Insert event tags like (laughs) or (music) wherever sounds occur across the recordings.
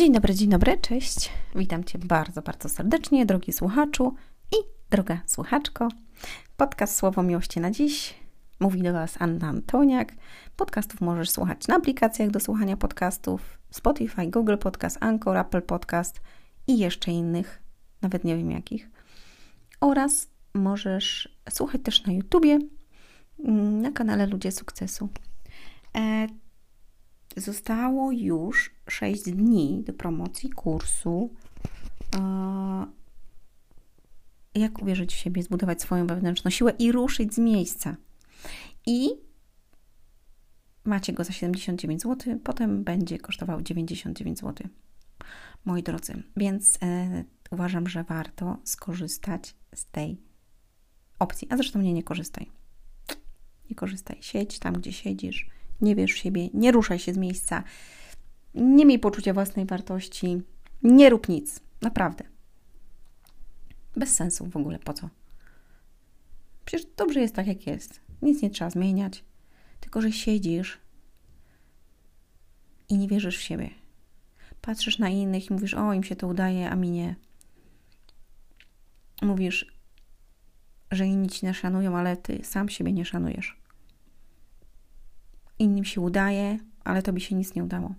Dzień dobry, dzień dobry, cześć. Witam Cię bardzo, bardzo serdecznie, drogi słuchaczu i droga słuchaczko. Podcast Słowo Miłości na dziś. Mówi do Was Anna Antoniak. Podcastów możesz słuchać na aplikacjach do słuchania podcastów Spotify, Google Podcast, Anchor, Apple Podcast i jeszcze innych, nawet nie wiem jakich. Oraz możesz słuchać też na YouTubie, mm, na kanale Ludzie Sukcesu. E, Zostało już 6 dni do promocji kursu. Jak uwierzyć w siebie, zbudować swoją wewnętrzną siłę i ruszyć z miejsca. I macie go za 79 zł, potem będzie kosztował 99 zł. Moi drodzy, więc e, uważam, że warto skorzystać z tej opcji. A zresztą nie, nie korzystaj. Nie korzystaj. Siedź tam, gdzie siedzisz nie wierz w siebie, nie ruszaj się z miejsca, nie miej poczucia własnej wartości, nie rób nic, naprawdę. Bez sensu w ogóle, po co? Przecież dobrze jest tak, jak jest. Nic nie trzeba zmieniać, tylko że siedzisz i nie wierzysz w siebie. Patrzysz na innych i mówisz, o, im się to udaje, a mi nie. Mówisz, że inni ci nie szanują, ale ty sam siebie nie szanujesz. Innym się udaje, ale tobie się nic nie udało.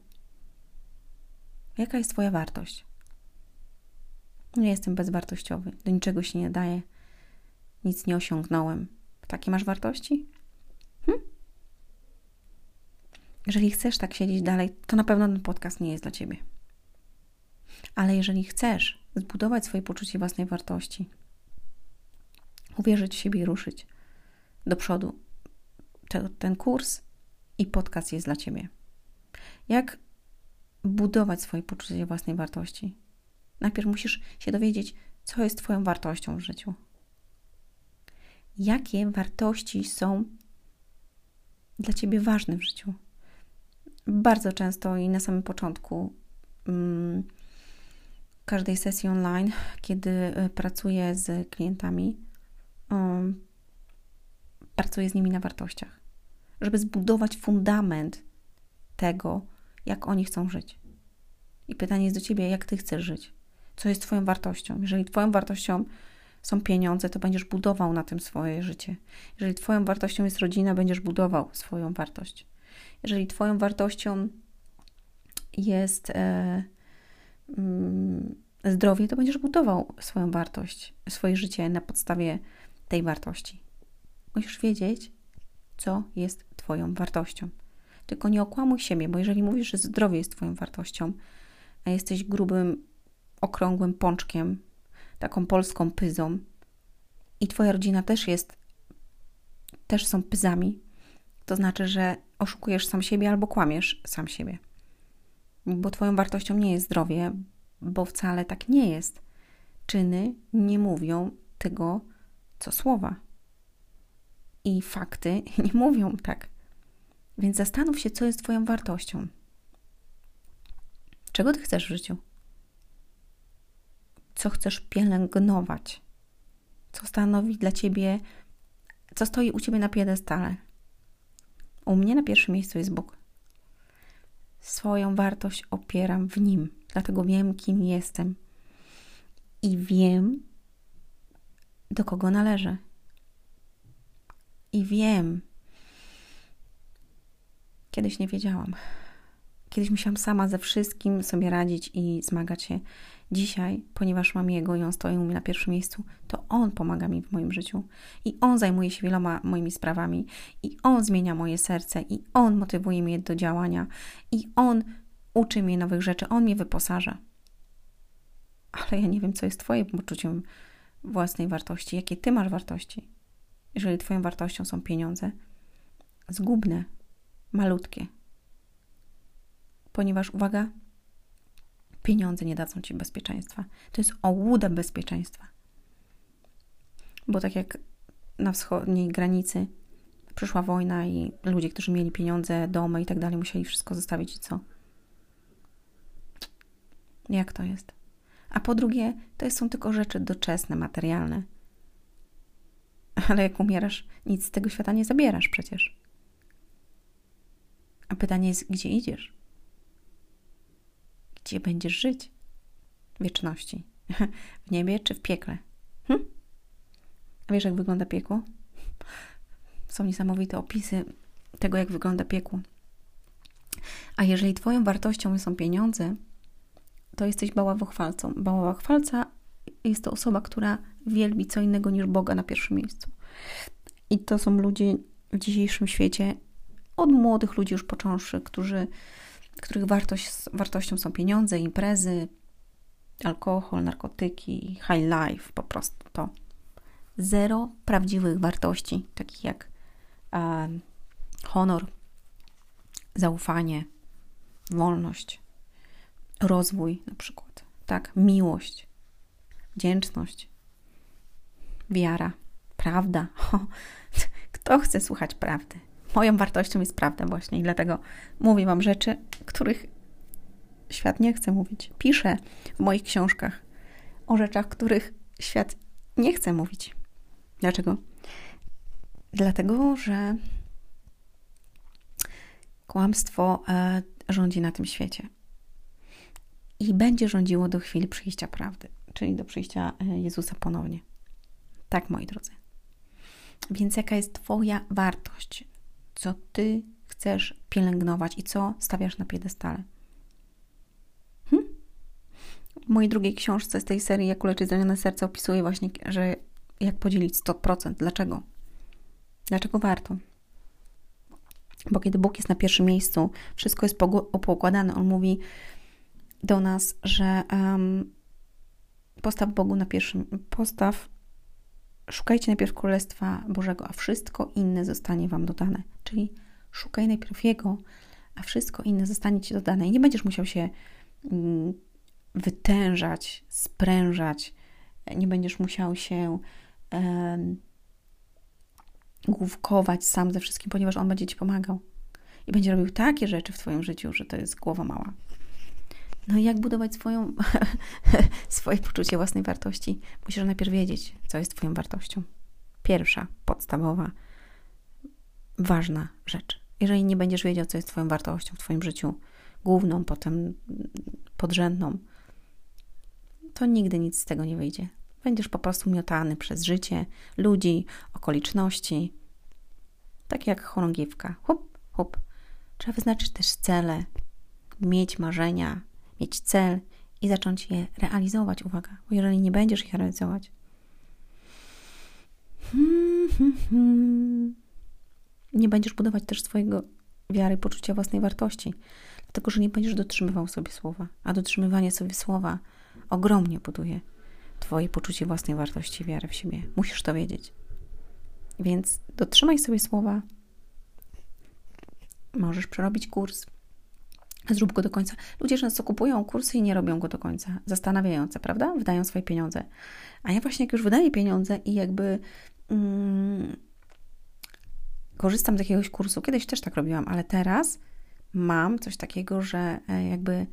Jaka jest Twoja wartość? Nie jestem bezwartościowy, do niczego się nie daje, nic nie osiągnąłem. Takie masz wartości? Hm? Jeżeli chcesz tak siedzieć dalej, to na pewno ten podcast nie jest dla Ciebie. Ale jeżeli chcesz zbudować swoje poczucie własnej wartości, uwierzyć w siebie i ruszyć do przodu, ten kurs i podcast jest dla Ciebie. Jak budować swoje poczucie własnej wartości? Najpierw musisz się dowiedzieć, co jest Twoją wartością w życiu. Jakie wartości są dla Ciebie ważne w życiu? Bardzo często i na samym początku um, każdej sesji online, kiedy e, pracuję z klientami, um, pracuję z nimi na wartościach żeby zbudować fundament tego, jak oni chcą żyć. I pytanie jest do ciebie, jak ty chcesz żyć? Co jest Twoją wartością? Jeżeli Twoją wartością są pieniądze, to będziesz budował na tym swoje życie. Jeżeli Twoją wartością jest rodzina, będziesz budował swoją wartość. Jeżeli Twoją wartością jest e, mm, zdrowie, to będziesz budował swoją wartość, swoje życie na podstawie tej wartości. Musisz wiedzieć, co jest Twoją wartością. Tylko nie okłamuj siebie, bo jeżeli mówisz, że zdrowie jest Twoją wartością, a jesteś grubym, okrągłym pączkiem, taką polską pyzą i Twoja rodzina też jest, też są pyzami, to znaczy, że oszukujesz sam siebie albo kłamiesz sam siebie. Bo Twoją wartością nie jest zdrowie, bo wcale tak nie jest. Czyny nie mówią tego, co słowa i fakty (laughs) nie mówią tak. Więc zastanów się, co jest Twoją wartością. Czego Ty chcesz w życiu? Co chcesz pielęgnować? Co stanowi dla Ciebie, co stoi u Ciebie na piedestale? U mnie na pierwszym miejscu jest Bóg. Swoją wartość opieram w Nim, dlatego wiem, kim jestem i wiem, do kogo należę i wiem. Kiedyś nie wiedziałam. Kiedyś musiałam sama ze wszystkim sobie radzić i zmagać się. Dzisiaj, ponieważ mam Jego i On stoi u mnie na pierwszym miejscu, to On pomaga mi w moim życiu. I On zajmuje się wieloma moimi sprawami. I On zmienia moje serce. I On motywuje mnie do działania. I On uczy mnie nowych rzeczy. On mnie wyposaża. Ale ja nie wiem, co jest Twoim poczuciem własnej wartości. Jakie Ty masz wartości? jeżeli Twoją wartością są pieniądze, zgubne, malutkie. Ponieważ, uwaga, pieniądze nie dadzą Ci bezpieczeństwa. To jest ołuda bezpieczeństwa. Bo tak jak na wschodniej granicy przyszła wojna i ludzie, którzy mieli pieniądze, domy i tak dalej, musieli wszystko zostawić i co? Jak to jest? A po drugie, to są tylko rzeczy doczesne, materialne. Ale jak umierasz, nic z tego świata nie zabierasz przecież. A pytanie jest, gdzie idziesz? gdzie będziesz żyć w wieczności? (laughs) W niebie czy w piekle? Hm? A wiesz, jak wygląda piekło? Są niesamowite opisy tego, jak wygląda piekło. A jeżeli Twoją wartością są pieniądze, to jesteś baławochwalcą. Baławochwalca jest to osoba, która wielbi co innego niż Boga na pierwszym miejscu. I to są ludzie w dzisiejszym świecie, od młodych ludzi już począwszy, którzy, których wartość, wartością są pieniądze, imprezy, alkohol, narkotyki, high life, po prostu to. Zero prawdziwych wartości, takich jak e, honor, zaufanie, wolność, rozwój na przykład, tak, miłość, wdzięczność, wiara, prawda. (laughs) Kto chce słuchać prawdy? Moją wartością jest prawda właśnie i dlatego mówię Wam rzeczy, których świat nie chce mówić. Piszę w moich książkach o rzeczach, których świat nie chce mówić. Dlaczego? Dlatego, że kłamstwo e, rządzi na tym świecie i będzie rządziło do chwili przyjścia prawdy, czyli do przyjścia e, Jezusa ponownie. Tak, moi drodzy. Więc jaka jest Twoja wartość? Co Ty chcesz pielęgnować i co stawiasz na piedestale? Hm? W mojej drugiej książce z tej serii Jak uleczyć zranione serce opisuję właśnie, że jak podzielić 100%. Dlaczego? Dlaczego warto? Bo kiedy Bóg jest na pierwszym miejscu, wszystko jest poukładane. On mówi do nas, że um, postaw Bogu na pierwszym, postaw, szukajcie najpierw Królestwa Bożego, a wszystko inne zostanie Wam dodane. Czyli szukaj najpierw Jego, a wszystko inne zostanie Ci dodane. I nie będziesz musiał się um, wytężać, sprężać, nie będziesz musiał się um, główkować sam ze wszystkim, ponieważ On będzie Ci pomagał. I będzie robił takie rzeczy w Twoim życiu, że to jest głowa mała. No i jak budować swoją, (laughs) swoje poczucie własnej wartości? Musisz najpierw wiedzieć, co jest Twoją wartością. Pierwsza, podstawowa, ważna rzecz. Jeżeli nie będziesz wiedział, co jest Twoją wartością w Twoim życiu, główną, potem podrzędną, to nigdy nic z tego nie wyjdzie. Będziesz po prostu miotany przez życie, ludzi, okoliczności. Tak jak chorągiewka. Hup, hup. Trzeba wyznaczyć też cele, mieć marzenia, mieć cel i zacząć je realizować. Uwaga, bo jeżeli nie będziesz ich realizować, nie będziesz budować też swojego wiary, poczucia własnej wartości, dlatego że nie będziesz dotrzymywał sobie słowa, a dotrzymywanie sobie słowa ogromnie buduje Twoje poczucie własnej wartości, wiary w siebie. Musisz to wiedzieć. Więc dotrzymaj sobie słowa. Możesz przerobić kurs, Zrób go do końca. Ludzie często kupują kursy i nie robią go do końca. Zastanawiające, prawda? Wydają swoje pieniądze. A ja właśnie jak już wydaję pieniądze i jakby mm, korzystam z jakiegoś kursu, kiedyś też tak robiłam, ale teraz mam coś takiego, że e, jakby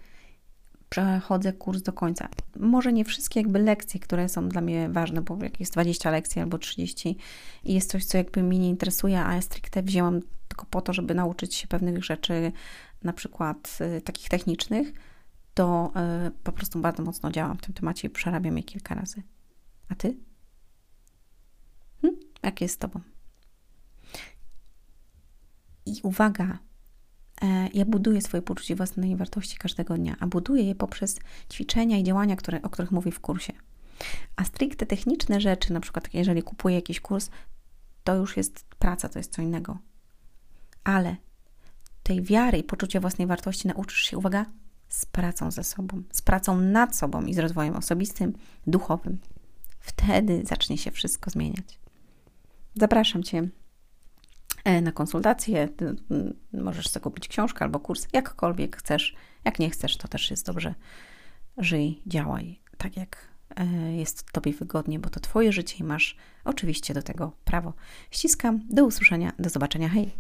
przechodzę kurs do końca. Może nie wszystkie jakby lekcje, które są dla mnie ważne, bo jak jest 20 lekcji albo 30 i jest coś, co jakby mnie nie interesuje, a ja stricte wzięłam tylko po to, żeby nauczyć się pewnych rzeczy, na przykład y, takich technicznych, to y, po prostu bardzo mocno działam w tym temacie i przerabiam je kilka razy. A ty? Hm? Jak jest z tobą? I uwaga, e, ja buduję swoje poczucie własnej wartości każdego dnia, a buduję je poprzez ćwiczenia i działania, które, o których mówię w kursie. A stricte techniczne rzeczy, na przykład jeżeli kupuję jakiś kurs, to już jest praca, to jest co innego. Ale tej wiary i poczucia własnej wartości nauczysz się, uwaga, z pracą ze sobą, z pracą nad sobą i z rozwojem osobistym, duchowym. Wtedy zacznie się wszystko zmieniać. Zapraszam Cię na konsultację. Możesz sobie kupić książkę albo kurs, jakkolwiek chcesz. Jak nie chcesz, to też jest dobrze. Żyj, działaj tak, jak e, jest Tobie wygodnie, bo to Twoje życie i masz oczywiście do tego prawo. Ściskam. Do usłyszenia. Do zobaczenia. Hej!